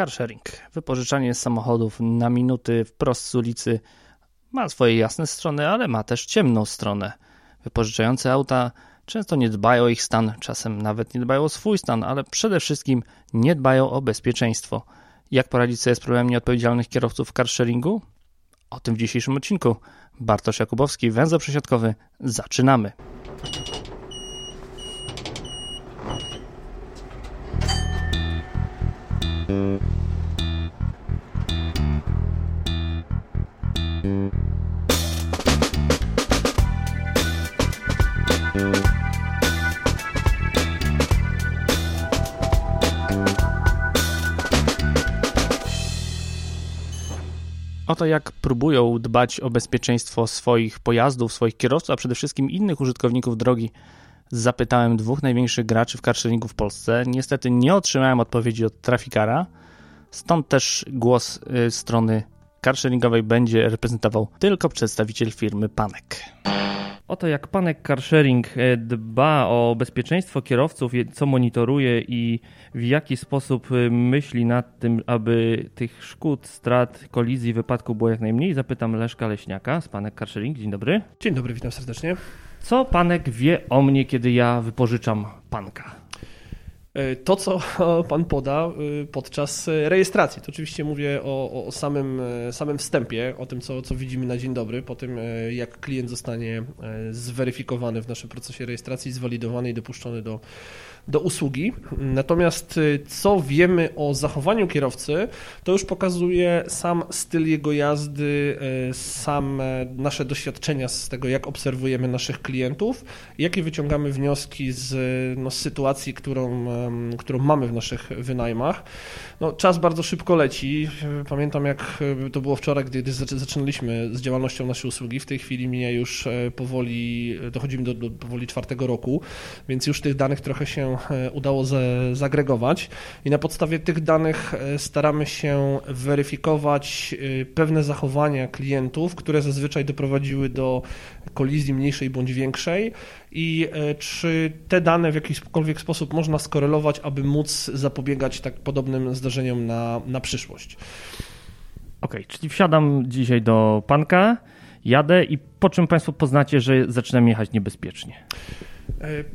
Carsharing. Wypożyczanie samochodów na minuty wprost z ulicy ma swoje jasne strony, ale ma też ciemną stronę. Wypożyczające auta często nie dbają o ich stan, czasem nawet nie dbają o swój stan, ale przede wszystkim nie dbają o bezpieczeństwo. Jak poradzić sobie z problemem nieodpowiedzialnych kierowców carsharingu? O tym w dzisiejszym odcinku. Bartosz Jakubowski, węzeł przesiadkowy. Zaczynamy. Oto jak próbują dbać o bezpieczeństwo swoich pojazdów, swoich kierowców, a przede wszystkim innych użytkowników drogi, zapytałem dwóch największych graczy w carsharingu w Polsce. Niestety nie otrzymałem odpowiedzi od trafikara, stąd też głos y, strony carsharingowej będzie reprezentował tylko przedstawiciel firmy Panek. Oto jak Panek Carsharing e, dba o bezpieczeństwo kierowców, co monitoruje i w jaki sposób e, myśli nad tym, aby tych szkód, strat, kolizji, wypadków było jak najmniej, zapytam Leszka Leśniaka z Panek Carsharing. Dzień dobry. Dzień dobry, witam serdecznie. Co Panek wie o mnie, kiedy ja wypożyczam Panka? E, to, co Pan poda e, podczas rejestracji, to oczywiście mówię o, o samym, e, samym wstępie, o tym, co, co widzimy na dzień dobry, po tym, jak klient zostanie zweryfikowany w naszym procesie rejestracji, zwalidowany i dopuszczony do, do usługi. Natomiast y, co wiemy o zachowaniu kierowcy, to już pokazuje sam styl jego jazdy, y, same nasze doświadczenia z tego, jak obserwujemy naszych klientów, jakie wyciągamy wnioski z, no, z sytuacji, którą, którą mamy w naszych wynajmach. No, czas bardzo szybko leci. Pamiętam, jak y, to było wczoraj, gdy zaczynaliśmy z działalnością naszej usługi. W tej chwili mnie już powoli, dochodzimy do, do powoli czwartego roku, więc już tych danych trochę się E, udało zagregować i na podstawie tych danych e, staramy się weryfikować e, pewne zachowania klientów, które zazwyczaj doprowadziły do kolizji mniejszej bądź większej i czy te dane w jakikolwiek sposób można skorelować, aby móc zapobiegać tak podobnym zdarzeniom na, na przyszłość. Ok, czyli wsiadam dzisiaj do panka, jadę i po czym Państwo poznacie, że zaczynam jechać niebezpiecznie?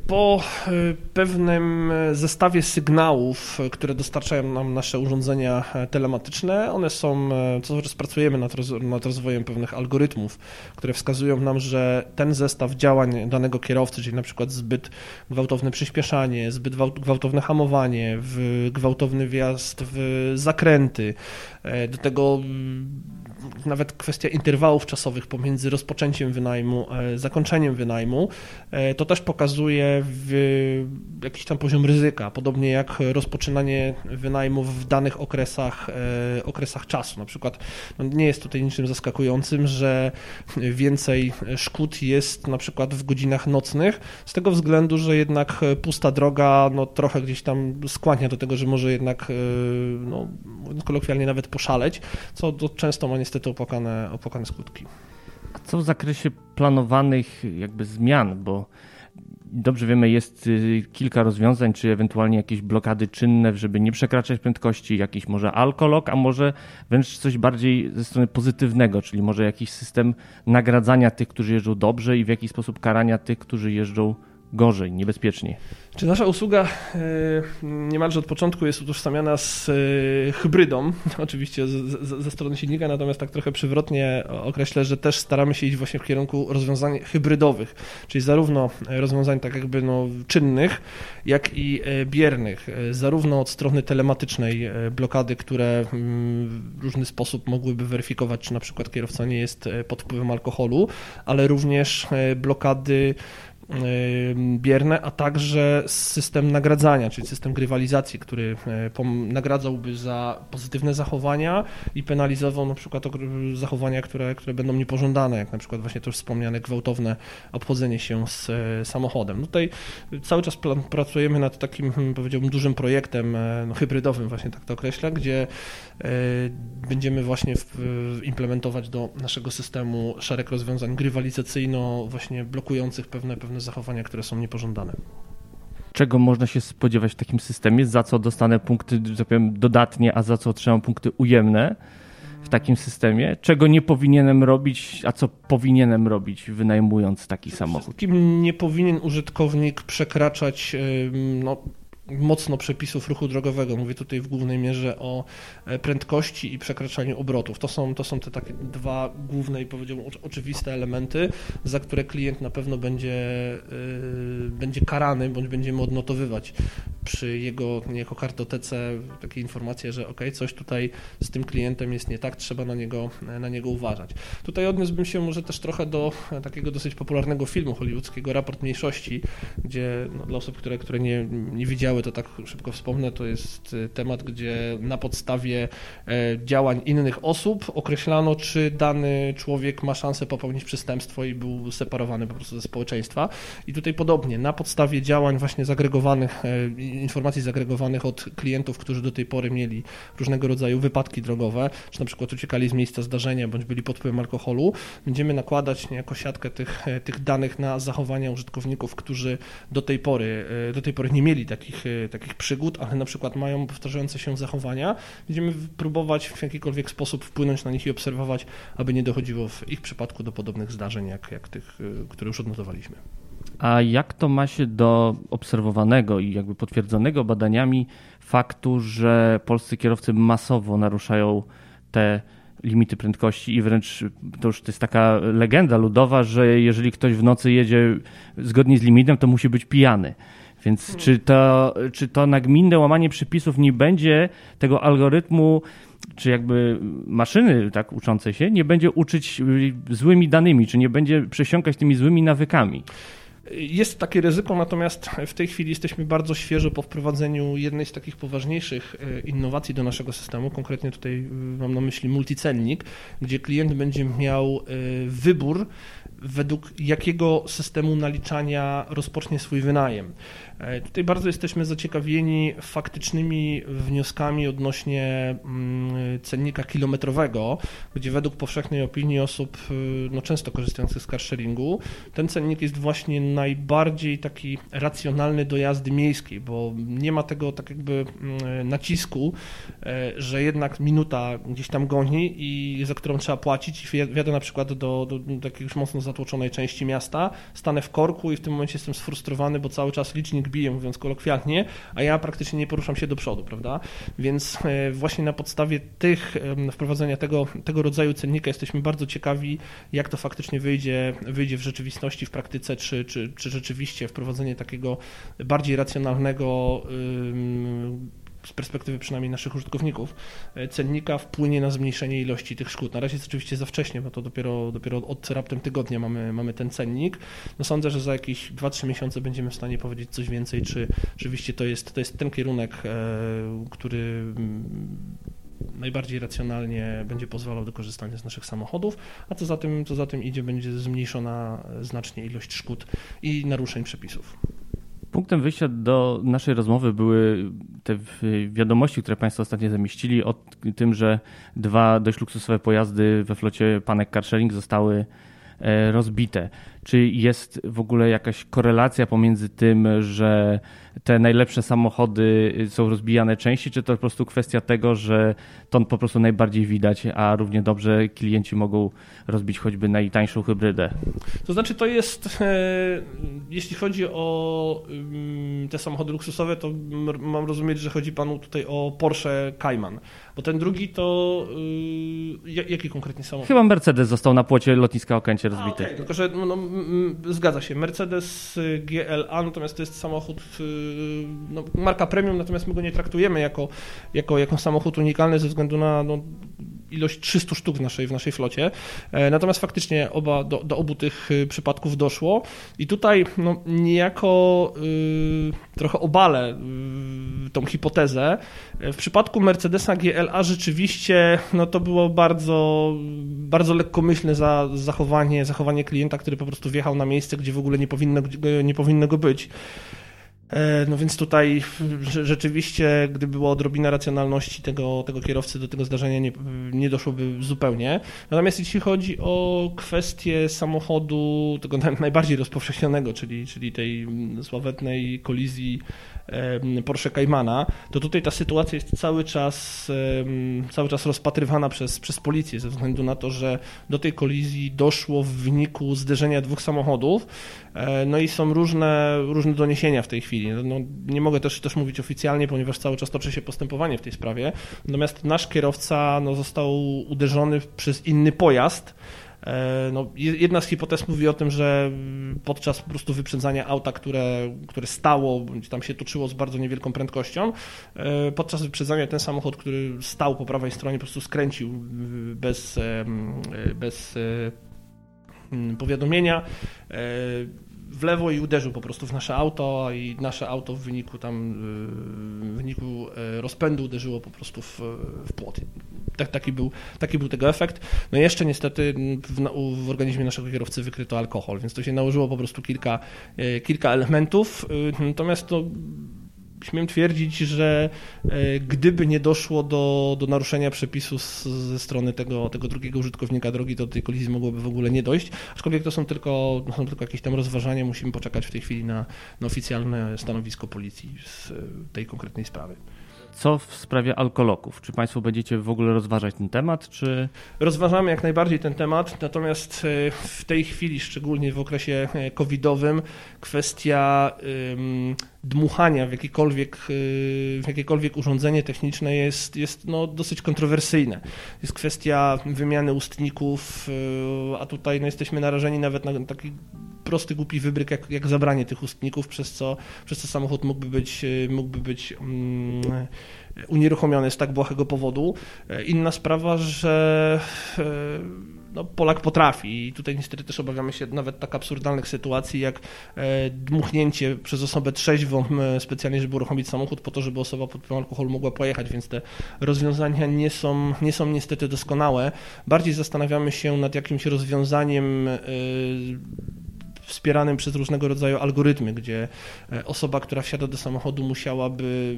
Po e, pewnym zestawie sygnałów, które dostarczają nam nasze urządzenia telematyczne, one są, e, co pracujemy nad, nad rozwojem pewnych algorytmów, które wskazują nam, że ten zestaw działań danego kierowcy, czyli na przykład zbyt gwałtowne przyspieszanie, zbyt gwałtowne hamowanie, gwałtowny wjazd w zakręty, e, do tego nawet kwestia interwałów czasowych pomiędzy rozpoczęciem wynajmu, e, zakończeniem wynajmu, e, to też pokazuje jakiś tam poziom ryzyka, podobnie jak rozpoczynanie wynajmu w danych okresach, e, okresach czasu. Na przykład no nie jest tutaj niczym zaskakującym, że więcej szkód jest na przykład w godzinach nocnych, z tego względu, że jednak pusta droga no, trochę gdzieś tam skłania do tego, że może jednak no, kolokwialnie nawet poszaleć, co często ma niestety opłakane, opłakane skutki. A co w zakresie planowanych jakby zmian, bo dobrze wiemy, jest y, kilka rozwiązań, czy ewentualnie jakieś blokady czynne, żeby nie przekraczać prędkości, jakiś może alkolog, a może wręcz coś bardziej ze strony pozytywnego, czyli może jakiś system nagradzania tych, którzy jeżdżą dobrze i w jakiś sposób karania tych, którzy jeżdżą gorzej, niebezpieczniej. Czy nasza usługa e, niemalże od początku jest utożsamiana z e, hybrydą, oczywiście ze strony silnika, natomiast tak trochę przywrotnie określę, że też staramy się iść właśnie w kierunku rozwiązań hybrydowych, czyli zarówno rozwiązań tak jakby no, czynnych, jak i e, biernych, zarówno od strony telematycznej blokady, które w różny sposób mogłyby weryfikować, czy na przykład kierowca nie jest pod wpływem alkoholu, ale również blokady bierne, a także system nagradzania, czyli system grywalizacji, który e, nagradzałby za pozytywne zachowania i penalizował na przykład zachowania, które, które będą niepożądane, jak na przykład właśnie to już wspomniane gwałtowne obchodzenie się z e, samochodem. No tutaj cały czas pracujemy nad takim, hmm, powiedziałbym, dużym projektem e, no, hybrydowym, właśnie tak to określę, gdzie będziemy właśnie implementować do naszego systemu szereg rozwiązań grywalizacyjno właśnie blokujących pewne, pewne zachowania, które są niepożądane. czego można się spodziewać w takim systemie, za co dostanę punkty, że tak powiem, dodatnie, a za co otrzymam punkty ujemne w takim systemie, czego nie powinienem robić, a co powinienem robić, wynajmując taki samochód. Kim nie powinien użytkownik przekraczać no, mocno przepisów ruchu drogowego. Mówię tutaj w głównej mierze o e, prędkości i przekraczaniu obrotów. To są, to są te takie dwa główne i powiedziałbym oczywiste elementy, za które klient na pewno będzie, yy, będzie karany, bądź będziemy odnotowywać przy jego niejako kartotece takie informacje, że ok, coś tutaj z tym klientem jest nie tak, trzeba na niego, na niego uważać. Tutaj odniósłbym się może też trochę do takiego dosyć popularnego filmu hollywoodzkiego Raport Mniejszości, gdzie no, dla osób, które, które nie, nie widziały to tak szybko wspomnę, to jest y, temat, gdzie na podstawie e, działań innych osób określano, czy dany człowiek ma szansę popełnić przestępstwo i był separowany po prostu ze społeczeństwa. I tutaj podobnie, na podstawie działań właśnie zagregowanych, e, informacji zagregowanych od klientów, którzy do tej pory mieli różnego rodzaju wypadki drogowe, czy na przykład uciekali z miejsca zdarzenia, bądź byli pod wpływem alkoholu, będziemy nakładać niejako siatkę tych, e, tych danych na zachowania użytkowników, którzy do tej pory, do tej pory nie mieli takich takich, przygód, ale na przykład mają powtarzające się zachowania, będziemy próbować w jakikolwiek sposób wpłynąć na nich i obserwować, aby nie dochodziło w ich przypadku do podobnych zdarzeń, jak, jak tych, które już odnotowaliśmy. A jak to ma się do obserwowanego i jakby potwierdzonego badaniami faktu, że polscy kierowcy masowo naruszają te limity prędkości i wręcz to już to jest taka legenda ludowa, że jeżeli ktoś w nocy jedzie zgodnie z limitem, to musi być pijany. Więc hmm. czy, to, czy to nagminne łamanie przepisów nie będzie tego algorytmu, czy jakby maszyny tak uczącej się, nie będzie uczyć złymi danymi, czy nie będzie przesiąkać tymi złymi nawykami? Jest takie ryzyko, natomiast w tej chwili jesteśmy bardzo świeżo po wprowadzeniu jednej z takich poważniejszych e, innowacji do naszego systemu. Konkretnie tutaj e, mam na myśli multicelnik, gdzie klient będzie miał e, wybór według jakiego systemu naliczania rozpocznie swój wynajem. E, tutaj bardzo jesteśmy zaciekawieni faktycznymi wnioskami odnośnie mm, cennika kilometrowego, gdzie według powszechnej opinii osób y, no, często korzystających z carsharingu, ten cennik jest właśnie najbardziej taki racjonalny do jazdy miejskiej, bo nie ma tego tak jakby mm, nacisku, e, że jednak minuta gdzieś tam goni i za którą trzeba płacić. I wjadę na przykład do, do, do jakiegoś mocno zatłoczonej części miasta, stanę w korku i w tym momencie jestem sfrustrowany, bo cały czas licznik bije, mówiąc kolokwialnie, a ja praktycznie nie poruszam się do przodu, prawda? Więc e, właśnie na podstawie tych, wprowadzenia tego, tego rodzaju cennika jesteśmy bardzo ciekawi, jak to faktycznie wyjdzie, wyjdzie w rzeczywistości, w praktyce, czy, czy, czy rzeczywiście wprowadzenie takiego bardziej racjonalnego z perspektywy przynajmniej naszych użytkowników, e, cennika wpłynie na zmniejszenie ilości tych szkód. Na razie jest oczywiście za wcześnie, bo to dopiero, dopiero od raptem tygodnia mamy, mamy ten cennik. No sądzę, że za jakieś 2-3 miesiące będziemy w stanie powiedzieć coś więcej, czy rzeczywiście to jest, to jest ten kierunek, e, który mm, najbardziej racjonalnie będzie pozwalał do korzystania z naszych samochodów, a co za tym, co za tym idzie, będzie zmniejszona znacznie ilość szkód i naruszeń przepisów. Punktem wyjścia do naszej rozmowy były te wiadomości, które Państwo ostatnio zamieścili o tym, że dwa dość luksusowe pojazdy we flocie Panek Carsharing zostały rozbite. Czy jest w ogóle jakaś korelacja pomiędzy tym, że te najlepsze samochody są rozbijane częściej, czy to po prostu kwestia tego, że to po prostu najbardziej widać, a równie dobrze klienci mogą rozbić choćby najtańszą hybrydę? To znaczy to jest, e, jeśli chodzi o mm, te samochody luksusowe, to mam rozumieć, że chodzi panu tutaj o Porsche Cayman, bo ten drugi to y, jaki konkretnie samochód? Chyba Mercedes został na płocie lotniska Okęcie rozbity. A, okay. Tylko, że no, zgadza się, Mercedes GLA, natomiast to jest samochód no, marka premium, natomiast my go nie traktujemy jako, jako, jako samochód unikalny ze względu na no, ilość 300 sztuk w naszej, w naszej flocie. E, natomiast faktycznie oba, do, do obu tych y, przypadków doszło i tutaj no, niejako y, trochę obalę y, tą hipotezę. E, w przypadku Mercedesa GLA rzeczywiście no, to było bardzo, bardzo lekkomyślne za, zachowanie, zachowanie klienta, który po prostu wjechał na miejsce, gdzie w ogóle nie powinno, nie powinno go być. E, no więc tutaj rzeczywiście, gdyby była odrobina racjonalności tego, tego kierowcy, do tego zdarzenia nie, nie doszłoby zupełnie. Natomiast jeśli chodzi o kwestię samochodu, tego najbardziej rozpowszechnionego, czyli, czyli tej sławetnej kolizji Porsche Caymana, to tutaj ta sytuacja jest cały czas, cały czas rozpatrywana przez, przez policję ze względu na to, że do tej kolizji doszło w wyniku zderzenia dwóch samochodów. E, no i są różne, różne doniesienia w tej chwili. No, no, nie mogę też, też mówić oficjalnie, ponieważ cały czas toczy się postępowanie w tej sprawie. Natomiast nasz kierowca no, został uderzony przez inny pojazd. E, no, jedna z hipotez mówi o tym, że podczas po prostu wyprzedzania auta, które, które stało, bądź tam się toczyło z bardzo niewielką prędkością, e, podczas wyprzedzania ten samochód, który stał po prawej stronie, po prostu skręcił bez, bez powiadomienia w lewo i uderzył po prostu w nasze auto i nasze auto w wyniku tam w wyniku e, rozpędu uderzyło po prostu w, w płot. Tak, taki, był, taki był tego efekt. No i jeszcze niestety w, w, organizmie naszego kierowcy wykryto alkohol, więc to się nałożyło po prostu kilka, e, kilka elementów. Natomiast to śmiem twierdzić, że e, gdyby nie doszło do, do naruszenia przepisu ze strony tego, tego drugiego użytkownika drogi, to do tej kolizji mogłoby w ogóle nie dojść. Aczkolwiek to są tylko, są tylko jakieś tam rozważania, musimy poczekać w tej chwili na, na oficjalne stanowisko policji z tej konkretnej sprawy. Co w sprawie alkoloków? Czy Państwo będziecie w ogóle rozważać ten temat? Czy... Rozważamy jak najbardziej ten temat, natomiast e, w tej chwili, szczególnie w okresie e, covidowym, kwestia dmuchania w jakiekolwiek, e, w jakiekolwiek urządzenie techniczne jest, jest no, dosyć kontrowersyjne. Jest kwestia wymiany ustników, a tutaj no, jesteśmy narażeni nawet na taki prosty, głupi wybryk, jak, jak zabranie tych ustników, przez co, przez co samochód mógłby być, mógłby być um, unieruchomiony z tak błahego powodu. Inna sprawa, że e, no, Polak potrafi i tutaj niestety też obawiamy się nawet tak absurdalnych sytuacji, jak e, dmuchnięcie przez osobę trzeźwą e, specjalnie, żeby uruchomić samochód po to, żeby osoba pod wpływem alkoholu mogła pojechać, więc te rozwiązania nie są, nie są niestety doskonałe. Bardziej zastanawiamy się nad jakimś rozwiązaniem wspieranym przez różnego rodzaju algorytmy, gdzie e, osoba, która wsiada do samochodu musiałaby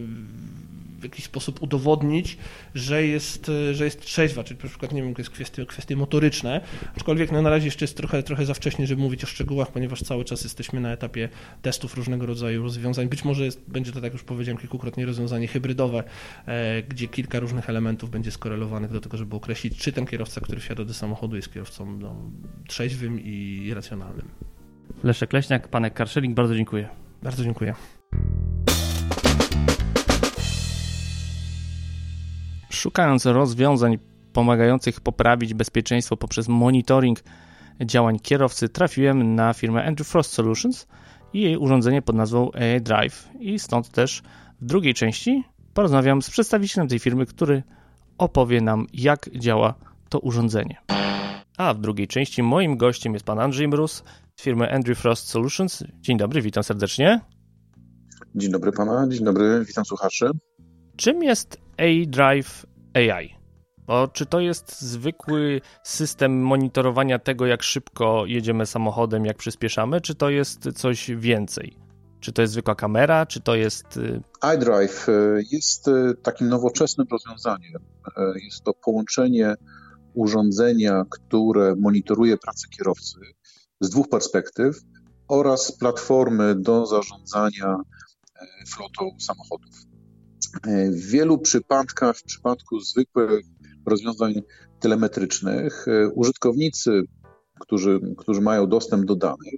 w jakiś sposób udowodnić, że jest, e, że jest trzeźwa, czyli na przykład, nie wiem, to jest kwestie, kwestie motoryczne, aczkolwiek no, na razie jeszcze jest trochę, trochę za wcześnie, żeby mówić o szczegółach, ponieważ cały czas jesteśmy na etapie testów różnego rodzaju rozwiązań. Być może jest, będzie to, tak już powiedziałem kilkukrotnie, rozwiązanie hybrydowe, e, gdzie kilka różnych elementów będzie skorelowanych do tego, żeby określić, czy ten kierowca, który wsiada do samochodu jest kierowcą no, trzeźwym i racjonalnym. Leszek Leśniak, Panek Karszelik, bardzo dziękuję. Bardzo dziękuję. Szukając rozwiązań pomagających poprawić bezpieczeństwo poprzez monitoring działań kierowcy, trafiłem na firmę Andrew Frost Solutions i jej urządzenie pod nazwą AI Drive. I stąd też w drugiej części porozmawiam z przedstawicielem tej firmy, który opowie nam, jak działa to urządzenie. A w drugiej części moim gościem jest pan Andrzej Mróz, z firmy Andrew Frost Solutions. Dzień dobry, witam serdecznie. Dzień dobry pana, dzień dobry, witam słuchaczy. Czym jest A-Drive AI? Bo czy to jest zwykły system monitorowania tego, jak szybko jedziemy samochodem, jak przyspieszamy, czy to jest coś więcej? Czy to jest zwykła kamera, czy to jest. Y, iDrive y, jest y, takim nowoczesnym rozwiązaniem. Jest to połączenie urządzenia, które monitoruje pracę kierowcy z dwóch perspektyw oraz platformy do zarządzania e, flotą samochodów. E, w wielu przypadkach, w przypadku zwykłych rozwiązań telemetrycznych, e, użytkownicy, którzy, którzy mają dostęp do danych,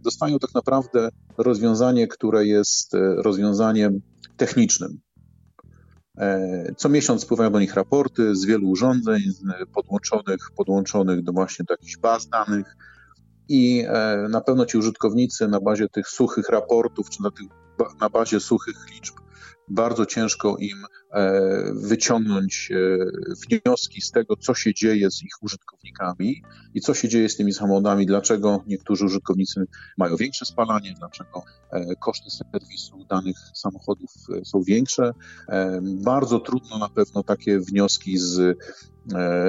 dostają tak naprawdę rozwiązanie, które jest rozwiązaniem technicznym. Co miesiąc spływają do nich raporty z wielu urządzeń podłączonych, podłączonych do właśnie do jakichś baz danych, i e, na pewno ci użytkownicy na bazie tych suchych raportów, czy na, tych, na bazie suchych liczb, bardzo ciężko im e, wyciągnąć e, wnioski z tego, co się dzieje z ich użytkownikami i co się dzieje z tymi samochodami, dlaczego niektórzy użytkownicy mają większe spalanie, dlaczego koszty serwisu danych samochodów są większe. Bardzo trudno na pewno takie wnioski z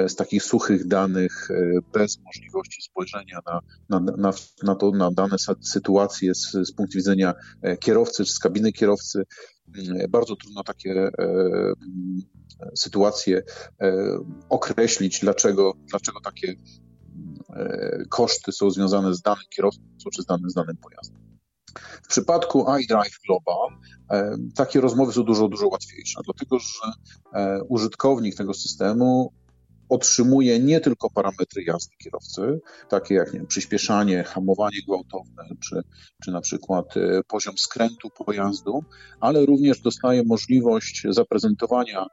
z takich suchych danych, bez możliwości spojrzenia na, na, na, na, to, na dane sytuacje z, z punktu widzenia kierowcy czy z kabiny kierowcy. Bardzo trudno takie sytuacje określić, dlaczego, dlaczego takie koszty są związane z danym kierowcą czy z danym, z danym pojazdem. W przypadku iDrive Global e, takie rozmowy są dużo, dużo łatwiejsze, dlatego że e, użytkownik tego systemu otrzymuje nie tylko parametry jazdy kierowcy, takie jak nie wiem, przyspieszanie, hamowanie gwałtowne, czy, czy na przykład e, poziom skrętu pojazdu, ale również dostaje możliwość zaprezentowania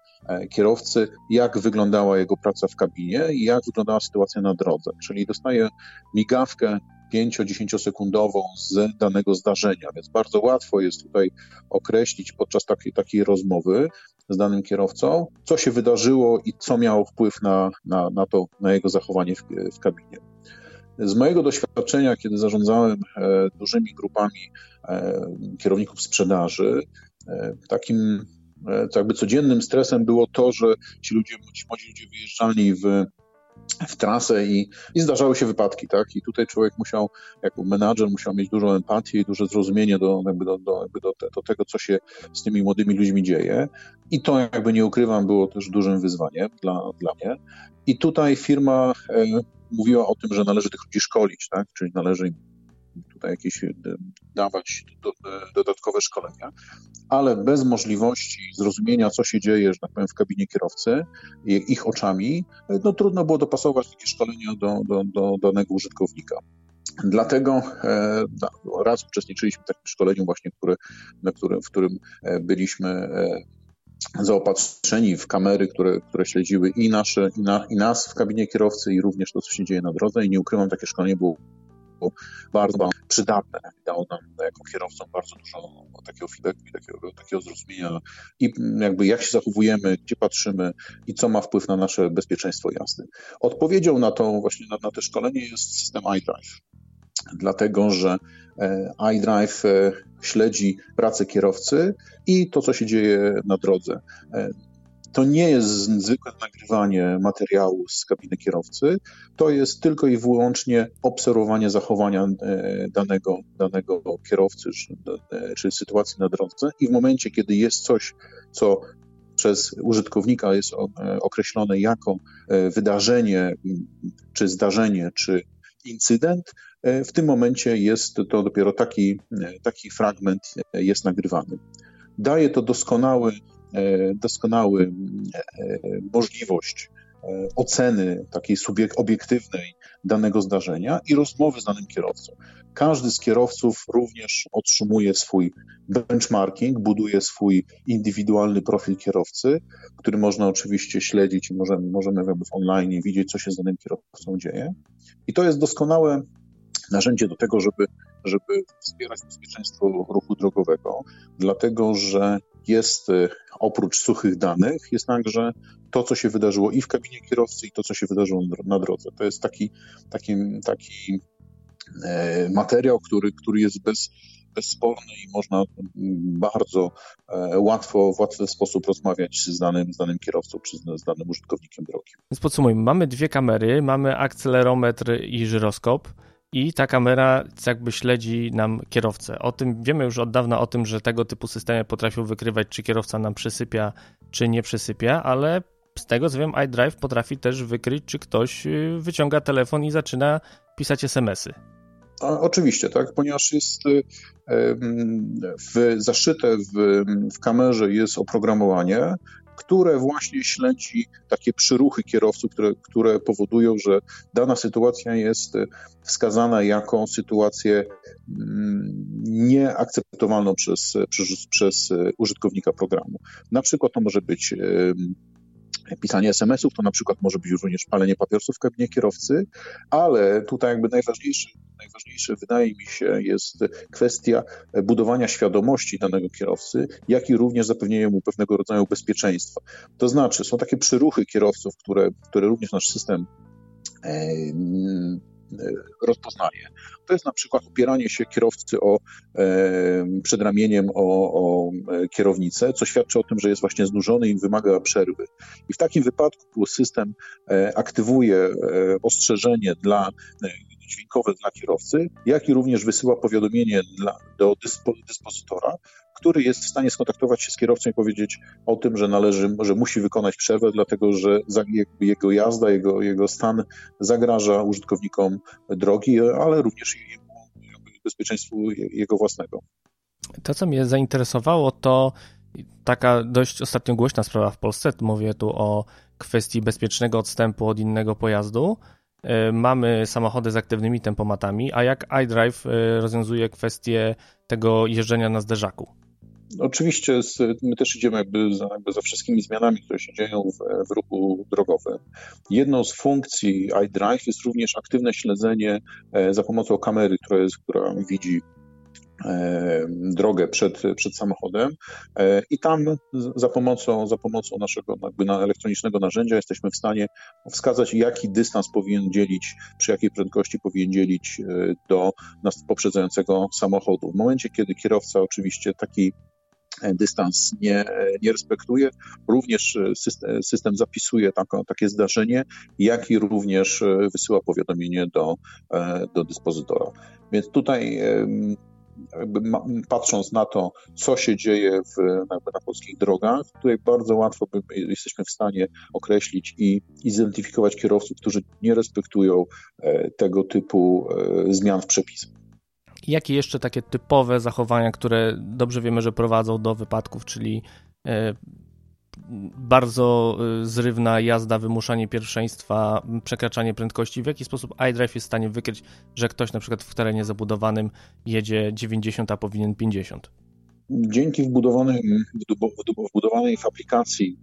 kierowcy, jak wyglądała jego praca w kabinie i jak wyglądała sytuacja na drodze. Czyli dostaje migawkę 5-10 sekundową z danego zdarzenia, więc bardzo łatwo jest tutaj określić podczas takiej, takiej rozmowy z danym kierowcą, co się wydarzyło i co miało wpływ na, na, na to, na jego zachowanie w, w kabinie. Z mojego doświadczenia, kiedy zarządzałem e, dużymi grupami e, kierowników sprzedaży, e, takim jakby codziennym stresem było to, że ci ludzie, ci młodzi ludzie wyjeżdżali w w trasę i, i zdarzały się wypadki, tak? I tutaj człowiek musiał, jako menadżer, musiał mieć dużą empatię i duże zrozumienie do, jakby do, do, jakby do, te, do tego, co się z tymi młodymi ludźmi dzieje. I to, jakby nie ukrywam, było też dużym wyzwaniem dla, dla mnie. I tutaj firma e, mówiła o tym, że należy tych ludzi szkolić, tak? Czyli należy im jakieś e, dawać do, dodatkowe szkolenia, ale bez możliwości zrozumienia, co się dzieje, że tak powiem, w kabinie kierowcy, ich oczami, no trudno było dopasować takie szkolenia do, do, do danego użytkownika. Dlatego e, raz uczestniczyliśmy w takim szkoleniu właśnie, który, na którym, w którym e, byliśmy e, zaopatrzeni w kamery, które, które śledziły i, nasze, i, na, i nas w kabinie kierowcy, i również to, co się dzieje na drodze. I nie ukrywam, takie szkolenie było bardzo przydatne. Dało nam jako kierowcom bardzo dużo takiego feedbacku i takiego, takiego zrozumienia i jakby jak się zachowujemy, gdzie patrzymy i co ma wpływ na nasze bezpieczeństwo jazdy. Odpowiedzią na to właśnie na, na te szkolenie jest system iDrive. Dlatego, że e, iDrive e, śledzi pracę kierowcy i to, co się dzieje na drodze. To nie jest zwykłe nagrywanie materiału z kabiny kierowcy, to jest tylko i wyłącznie obserwowanie zachowania e, danego, danego kierowcy czy, e, czy sytuacji na drodze i w momencie, kiedy jest coś, co przez użytkownika jest e, określone jako wydarzenie, czy zdarzenie, czy incydent, w tym momencie jest to dopiero taki, taki fragment jest nagrywany. Daje to doskonały doskonały e, możliwość e, oceny takiej subiek obiektywnej danego zdarzenia i rozmowy z danym kierowcą. Każdy z kierowców również otrzymuje swój benchmarking, buduje swój indywidualny profil kierowcy, który można oczywiście śledzić i możemy, możemy w online widzieć, co się z danym kierowcą dzieje. I to jest doskonałe narzędzie do tego, żeby, żeby wspierać bezpieczeństwo ruchu drogowego, dlatego że jest y, oprócz suchych danych, jest także to, co się wydarzyło i w kabinie kierowcy, i to, co się wydarzyło na drodze. To jest taki, taki, taki e, materiał, który, który jest bez, bezsporny i można bardzo e, łatwo, w łatwy sposób rozmawiać z danym, z danym kierowcą czy z danym użytkownikiem drogi. Więc podsumujmy, mamy dwie kamery, mamy akcelerometr i żyroskop i ta kamera jakby śledzi nam kierowcę. O tym wiemy już od dawna o tym, że tego typu systemy potrafią wykrywać, czy kierowca nam przysypia, czy nie przysypia, ale z tego co wiem, iDrive potrafi też wykryć, czy ktoś y, wyciąga telefon i zaczyna pisać SMS-y. A, oczywiście, tak, ponieważ jest y, w, zaszyte w, w kamerze jest oprogramowanie, które właśnie śledzi takie przyruchy kierowców, które, które powodują, że dana sytuacja jest wskazana jako sytuację mm, nieakceptowalną przez, przez, przez użytkownika programu. Na przykład to może być pisanie SMS-ów, to na przykład może być również palenie papierosów w kabinie kierowcy, ale tutaj jakby najważniejszy, najważniejsze wydaje mi się jest kwestia budowania świadomości danego kierowcy, jak i również zapewnienia mu pewnego rodzaju bezpieczeństwa. To znaczy są takie przyruchy kierowców, które, które również nasz system rozpoznaje. To jest na przykład opieranie się kierowcy o, przed ramieniem o, o kierownicę, co świadczy o tym, że jest właśnie znużony i wymaga przerwy. I w takim wypadku system aktywuje ostrzeżenie dla dźwiękowe dla kierowcy, jak i również wysyła powiadomienie dla, do dyspo, dyspozytora, który jest w stanie skontaktować się z kierowcą i powiedzieć o tym, że należy, że musi wykonać przerwę, dlatego że jego jazda, jego, jego stan zagraża użytkownikom drogi, ale również bezpieczeństwu jego własnego. To, co mnie zainteresowało, to taka dość ostatnio głośna sprawa w Polsce. Mówię tu o kwestii bezpiecznego odstępu od innego pojazdu. E, mamy samochody z aktywnymi tempomatami, a jak iDrive e, rozwiązuje kwestię tego jeżdżenia na zderzaku? Oczywiście my też idziemy jakby za, jakby za wszystkimi zmianami, które się dzieją w, w, ruchu drogowym. Jedną z funkcji iDrive jest również aktywne śledzenie e, za pomocą kamery, która, jest, która widzi E, drogę przed, przed samochodem e, i tam za pomocą, za pomocą naszego jakby na elektronicznego narzędzia jesteśmy w stanie wskazać, jaki dystans powinien dzielić, przy jakiej prędkości powinien dzielić do nas poprzedzającego samochodu. W momencie, kiedy kierowca oczywiście taki dystans nie, nie respektuje. Również system, system zapisuje takie zdarzenie, jak i również wysyła powiadomienie do, do dyspozytora. Więc tutaj patrząc na to, co się dzieje w, na, polskich drogach, tutaj bardzo łatwo by, jesteśmy w stanie określić i identyfikować kierowców, którzy nie respektują e, tego typu e, zmian w przepisach. Jakie jeszcze takie typowe zachowania, które dobrze wiemy, że prowadzą do wypadków, czyli e, bardzo y, zrywna jazda, wymuszanie pierwszeństwa, przekraczanie prędkości. W jaki sposób iDrive jest w stanie wykryć, że ktoś na przykład w terenie zabudowanym jedzie 90, a powinien 50? Dzięki wbudowanej, wbudowanej w aplikacji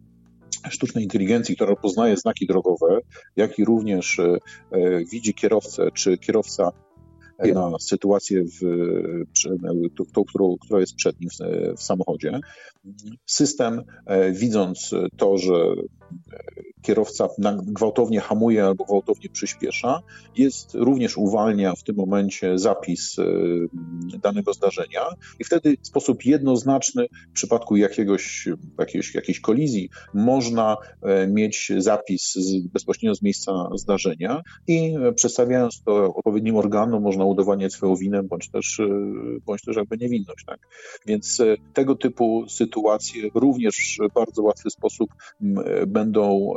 sztucznej inteligencji, która poznaje znaki drogowe, jak i również e, widzi kierowcę, czy kierowca na sytuację, w, tą, którą, która jest przed nim w, w samochodzie. System, e, widząc to, że kierowca gwałtownie hamuje albo gwałtownie przyspiesza, jest również uwalnia w tym momencie zapis e, danego zdarzenia i wtedy w sposób jednoznaczny w przypadku jakiegoś, jakiejś, jakiejś kolizji można e, mieć zapis bezpośrednio z miejsca zdarzenia i przedstawiając to odpowiednim organom można udowadniać swoją winę bądź też, e, bądź też jakby niewinność. Tak? Więc tego typu sytuacje również w bardzo łatwy sposób będą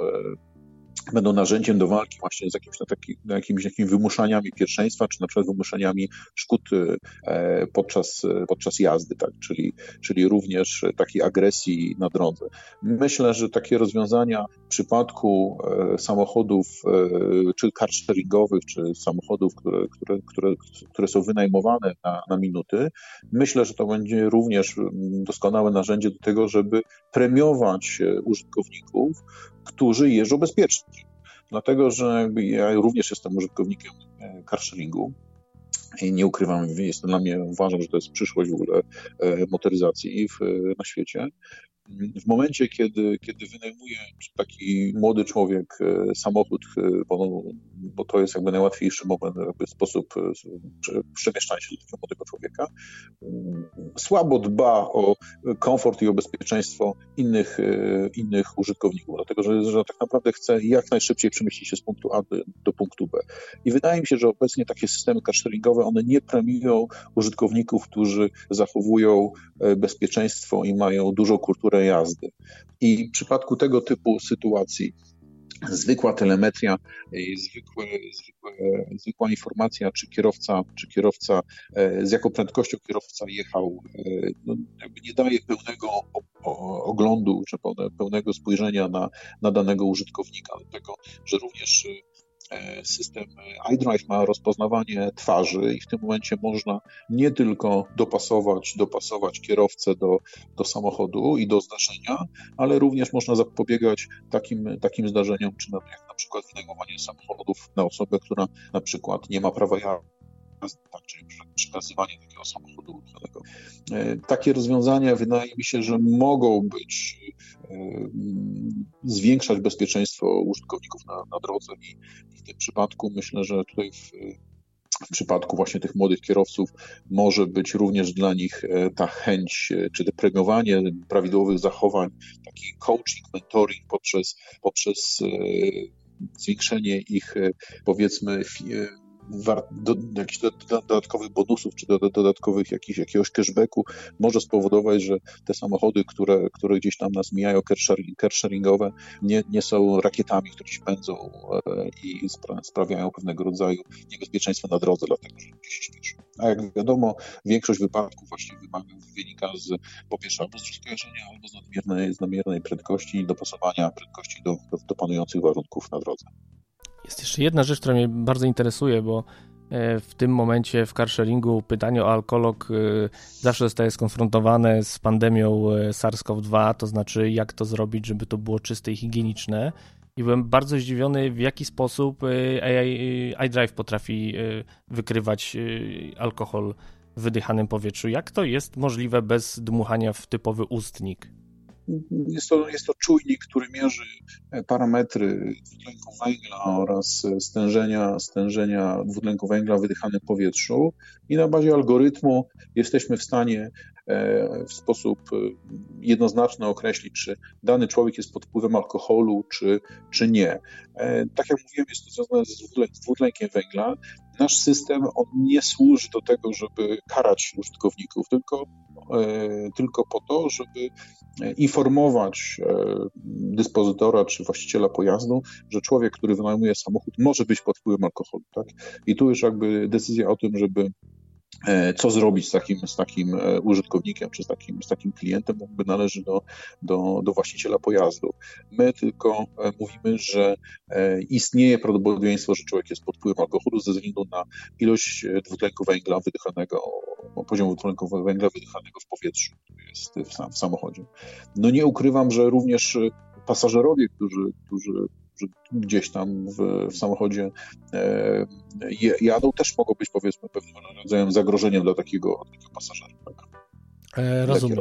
będą narzędziem do walki właśnie z jakimiś, taki, jakimiś, jakimiś wymuszaniami pierwszeństwa, czy na przykład wymuszaniami szkód e, podczas, podczas jazdy, tak? czyli, czyli również takiej agresji na drodze. Myślę, że takie rozwiązania w przypadku e, samochodów, e, czy car sharingowych, czy samochodów, które, które, które, które są wynajmowane na, na minuty, myślę, że to będzie również doskonałe narzędzie do tego, żeby premiować użytkowników, którzy jeżdżą bezpiecznie. Dlatego, że ja również jestem użytkownikiem e, carsharingu i nie ukrywam, jest to dla mnie, uważam, że to jest przyszłość w ogóle e, motoryzacji w, na świecie w momencie, kiedy, kiedy wynajmuje taki młody człowiek e, samochód, e, bo, bo to jest jakby najłatwiejszy moment, jakby sposób e, przemieszczania się do takiego młodego człowieka, słabo dba o komfort i o bezpieczeństwo innych, innych użytkowników, dlatego że, że tak naprawdę chce jak najszybciej przemieścić się z punktu A do punktu B. I wydaje mi się, że obecnie takie systemy carsharingowe, one nie premiują użytkowników, którzy zachowują bezpieczeństwo i mają dużą kulturę jazdy. I w przypadku tego typu sytuacji zwykła telemetria, zwykłe, zwykłe, zwykła informacja, czy kierowca, czy kierowca, e, z jaką prędkością kierowca jechał, e, no, nie daje pełnego oglądu, czy pełnego spojrzenia na, na danego użytkownika, dlatego że również E, system iDrive ma rozpoznawanie twarzy i w tym momencie można nie tylko dopasować, dopasować kierowcę do, do samochodu i do zdarzenia, ale również można zapobiegać takim, takim zdarzeniom, czy na, jak na przykład wynajmowanie samochodów na osobę, która na przykład nie ma prawa jazdy czyli przekazywanie takiego samochodu uruchomionego. Takie rozwiązania wydaje mi się, że mogą być, zwiększać bezpieczeństwo użytkowników na, na drodze i, w tym przypadku myślę, że tutaj w, w przypadku właśnie tych młodych kierowców może być również dla nich e, ta chęć, e, czy te premiowanie prawidłowych zachowań, taki coaching, mentoring poprzez, poprzez e, zwiększenie ich, powiedzmy, do, jakichś dodatkowych bonusów czy do, dodatkowych jakichś, jakiegoś cashbacku może spowodować, że te samochody, które, które gdzieś tam nas mijają, carsharingowe, nie, nie są rakietami, które się pędzą e, i spra sprawiają pewnego rodzaju niebezpieczeństwo na drodze, dlatego że ludzie się śpieszą. A jak wiadomo, większość wypadków właśnie wynika z po pierwsze albo z rozkojarzenia, albo z nadmiernej, z nadmiernej prędkości i dopasowania prędkości do, do, do panujących warunków na drodze. Jest jeszcze jedna rzecz, która mnie bardzo interesuje, bo e, w tym momencie w carsharingu pytanie o alkolog e, zawsze zostaje skonfrontowane z pandemią e, SARS-CoV-2, to znaczy jak to zrobić, żeby to było czyste i higieniczne. I byłem bardzo zdziwiony, w jaki sposób iDrive potrafi wykrywać alkohol w wydychanym powietrzu. Jak to jest możliwe bez dmuchania w typowy ustnik? Jest to, jest to czujnik, który mierzy parametry dwutlenku węgla oraz stężenia, stężenia dwutlenku węgla w wydychanym powietrzu i na bazie algorytmu jesteśmy w stanie e, w sposób e, jednoznaczny określić, czy dany człowiek jest pod wpływem alkoholu, czy, czy nie. E, tak jak mówiłem, jest to związane z dwutlenkiem węgla. Nasz system on nie służy do tego, żeby karać użytkowników, tylko E, tylko po to, żeby informować e, dyspozytora czy właściciela pojazdu, że człowiek, który wynajmuje samochód, może być pod wpływem alkoholu. Tak? I tu już jakby decyzja o tym, żeby E, co zrobić z takim, z takim e, użytkownikiem czy z takim, z takim klientem, jakby należy do, do, do właściciela pojazdu. My tylko e, mówimy, że istnieje prawdopodobieństwo, że człowiek jest pod wpływem alkoholu ze względu na ilość dwutlenku węgla wydychanego, poziomu dwutlenku węgla wydychanego w powietrzu, który jest w, w samochodzie. No nie ukrywam, że również pasażerowie, którzy, którzy gdzieś tam w, w samochodzie e, jadą, też mogą być powiedzmy pewnym rodzajem zagrożeniem dla takiego, takiego pasażera. Tak? E, rozumiem.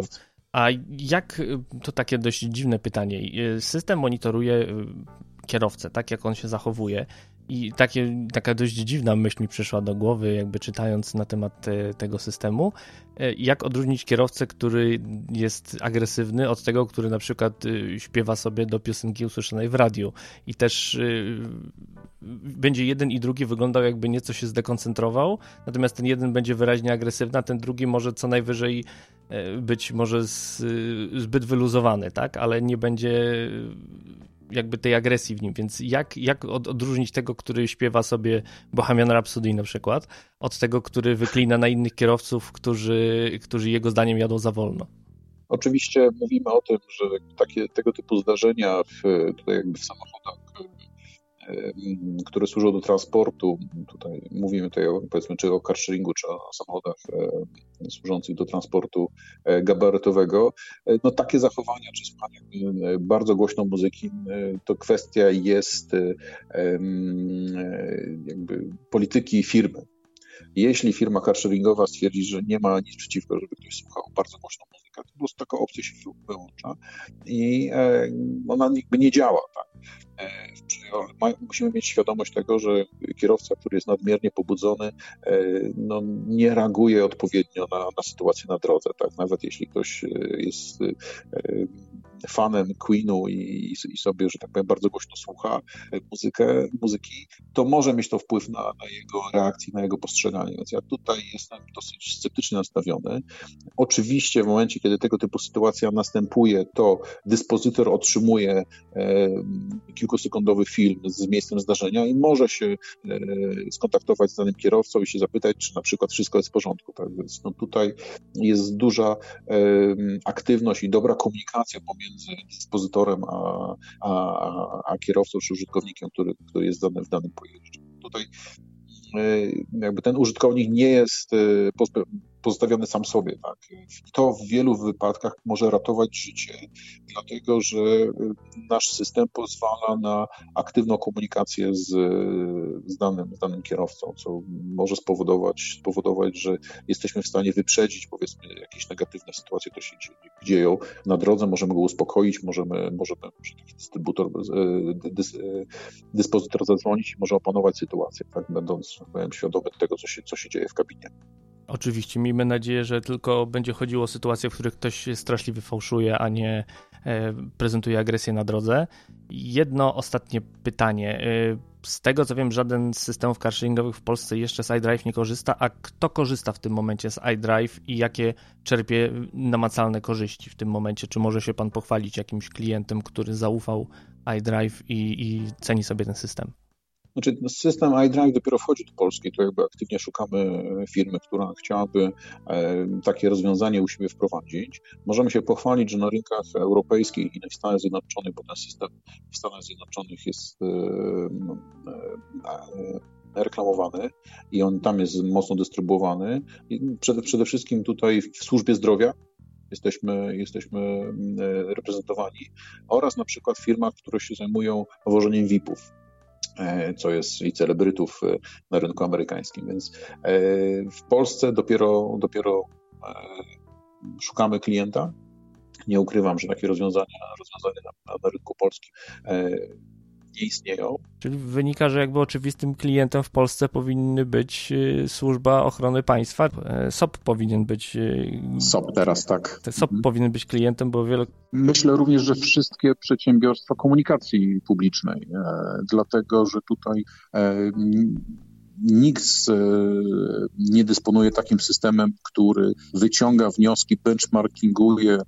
A jak, to takie dość dziwne pytanie, e, system monitoruje e, kierowcę, tak jak on się zachowuje i takie, taka dość dziwna myśl mi przyszła do głowy, jakby czytając na temat te, tego systemu. E, jak odróżnić kierowcę, który jest agresywny, od tego, który na przykład e, śpiewa sobie do piosenki usłyszanej w radiu i też będzie jeden i drugi wyglądał jakby nieco się zdekoncentrował, natomiast ten jeden będzie wyraźnie agresywny, a ten drugi może co najwyżej być może z, zbyt wyluzowany, tak, ale nie będzie jakby tej agresji w nim, więc jak, jak odróżnić tego, który śpiewa sobie Bohemian Rhapsody na przykład, od tego, który wyklina na innych kierowców, którzy, którzy jego zdaniem jadą za wolno? Oczywiście mówimy o tym, że takie, tego typu zdarzenia w, tutaj jakby w samochodach które służą do transportu. Tutaj mówimy tutaj o, powiedzmy, czy o carsharingu, czy o samochodach służących do transportu e, gabarytowego. E, no takie zachowania, czy słuchanie e, bardzo głośno muzyki, to kwestia jest jakby polityki firmy. Jeśli firma carsharingowa stwierdzi, że nie ma nic przeciwko, żeby ktoś słuchał bardzo głośno muzykę, to prostu taka opcja się wyłącza i ona jakby nie działa. Tak? musimy mieć świadomość tego, że kierowca, który jest nadmiernie pobudzony, e, no, nie reaguje odpowiednio na, na sytuację na drodze. Tak? Nawet jeśli ktoś e, jest e, fanem Queenu i, i, sobie, że tak powiem, bardzo głośno słucha muzykę, muzyki, to może mieć to wpływ na, na jego reakcję, na jego postrzeganie. Więc ja tutaj jestem dosyć sceptycznie nastawiony. Oczywiście w momencie, kiedy tego typu sytuacja następuje, to dyspozytor otrzymuje e, kilkusekundowy film z miejscem zdarzenia i może się e, skontaktować z danym kierowcą i się zapytać, czy na przykład wszystko jest w porządku. Tak więc no, tutaj jest duża e, aktywność i dobra komunikacja pomiędzy dyspozytorem a, a, a kierowcą czy użytkownikiem, który, który jest dany w danym pojeździe. Tutaj e, jakby ten użytkownik nie jest pozostawiony sam sobie. Tak? To w wielu wypadkach może ratować życie, dlatego że nasz system pozwala na aktywną komunikację z, z, danym, z danym kierowcą, co może spowodować, spowodować, że jesteśmy w stanie wyprzedzić powiedzmy jakieś negatywne sytuacje, to się dzieją na drodze, możemy go uspokoić, możemy, możemy może taki dystrybutor, e, dys, e, dyspozytor zadzwonić i może opanować sytuację, tak, będąc powiem, świadomy tego, co się, co się dzieje w kabinie. Oczywiście, miejmy nadzieję, że tylko będzie chodziło o sytuacje, w których ktoś straszliwie fałszuje, a nie e, prezentuje agresję na drodze. Jedno ostatnie pytanie. E, z tego co wiem, żaden z systemów carsharingowych w Polsce jeszcze z iDrive nie korzysta, a kto korzysta w tym momencie z iDrive i jakie czerpie namacalne korzyści w tym momencie? Czy może się pan pochwalić jakimś klientem, który zaufał iDrive i, i ceni sobie ten system? Znaczy, no, system iDrive dopiero wchodzi do Polski, to jakby aktywnie szukamy e, firmy, która chciałaby e, takie rozwiązanie u siebie wprowadzić. Możemy się pochwalić, że na rynkach europejskich i w Stanach Zjednoczonych, bo ten system w Stanach Zjednoczonych jest e, reklamowany i on tam jest mocno dystrybuowany. Przede, przede wszystkim tutaj w służbie zdrowia jesteśmy, jesteśmy reprezentowani oraz na przykład w firmach, które się zajmują wożeniem VIP-ów. E, co jest i celebrytów e, na rynku amerykańskim. Więc e, w Polsce dopiero, dopiero szukamy klienta. Nie ukrywam, że takie rozwiązania, rozwiązania na, na rynku polskim nie istnieją. Czyli wynika, że jakby oczywistym klientem w Polsce powinny być y, służba ochrony państwa. E, SOP powinien być. Y, SOP teraz, tak. SOP mhm. powinien być klientem, bo wiele. Myślę również, że wszystkie przedsiębiorstwa komunikacji publicznej, e, dlatego że tutaj e, nikt e, nie dysponuje takim systemem, który wyciąga wnioski, benchmarkinguje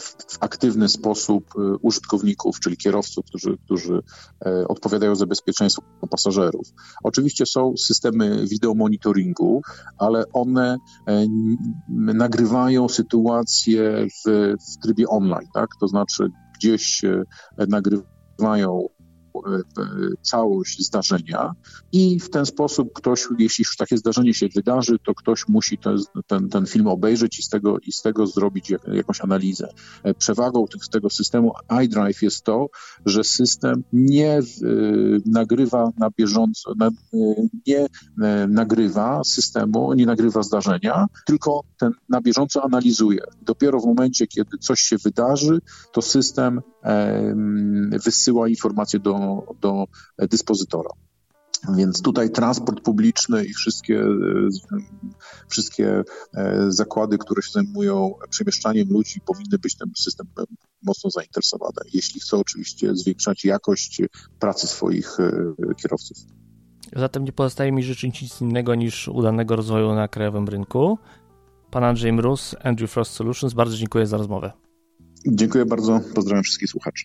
w aktywny sposób e, użytkowników, czyli kierowców, którzy, którzy e, odpowiadają za bezpieczeństwo pasażerów. Oczywiście są systemy wideomonitoringu, ale one nagrywają sytuację w, w trybie online, tak? To znaczy gdzieś nagrywają całość zdarzenia i w ten sposób ktoś, jeśli już takie zdarzenie się wydarzy, to ktoś musi ten, ten, ten film obejrzeć i z tego, i z tego zrobić jak, jakąś analizę. E, przewagą tych, tego systemu iDrive jest to, że system nie y, nagrywa na bieżąco, na, nie y, nagrywa systemu, nie nagrywa zdarzenia, tylko ten na bieżąco analizuje. Dopiero w momencie, kiedy coś się wydarzy, to system wysyła informacje do, do dyspozytora. Więc tutaj transport publiczny i wszystkie, wszystkie e, zakłady, które się zajmują przemieszczaniem ludzi, powinny być tym systemem mocno zainteresowane, jeśli chcą oczywiście zwiększać jakość pracy swoich e, kierowców. Zatem nie pozostaje mi życzyć nic innego niż udanego rozwoju na krajowym rynku. Pan Andrzej Mróz, Andrew Frost Solutions, bardzo dziękuję za rozmowę. Dziękuję bardzo, pozdrawiam wszystkich słuchaczy.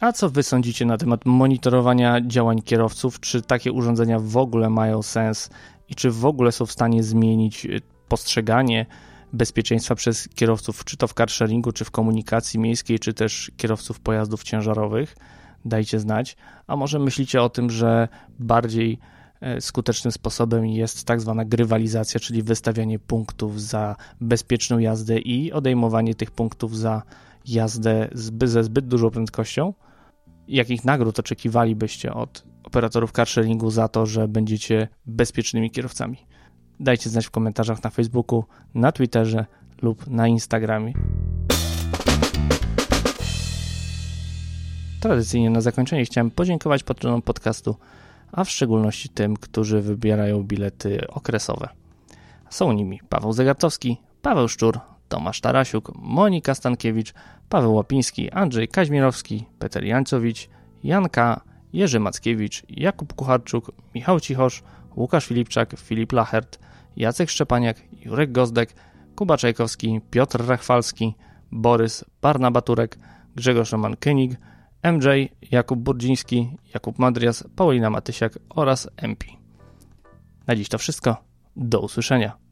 A co wy sądzicie na temat monitorowania działań kierowców? Czy takie urządzenia w ogóle mają sens i czy w ogóle są w stanie zmienić y, postrzeganie bezpieczeństwa przez kierowców, czy to w carsharingu, czy w komunikacji miejskiej, czy też kierowców pojazdów ciężarowych? Dajcie znać. A może myślicie o tym, że bardziej skutecznym sposobem jest tak zwana grywalizacja, czyli wystawianie punktów za bezpieczną jazdę i odejmowanie tych punktów za jazdę ze zbyt dużą prędkością. Jakich nagród oczekiwalibyście od operatorów carsharingu za to, że będziecie bezpiecznymi kierowcami? Dajcie znać w komentarzach na Facebooku, na Twitterze lub na Instagramie. Tradycyjnie na zakończenie chciałem podziękować patronom podcastu a w szczególności tym, którzy wybierają bilety okresowe. Są nimi Paweł Zegartowski, Paweł Szczur, Tomasz Tarasiuk, Monika Stankiewicz, Paweł Łapiński, Andrzej Kaźmirowski, Peter Jańcowicz, Janka, Jerzy Mackiewicz, Jakub Kucharczuk, Michał Cichosz, Łukasz Filipczak, Filip Lachert, Jacek Szczepaniak, Jurek Gozdek, Kuba Czajkowski, Piotr Rachwalski, Borys Barnabaturek, Grzegorz Roman-Kynig, MJ, Jakub Burdziński, Jakub Madrias, Paulina Matysiak oraz MP. Na dziś to wszystko. Do usłyszenia.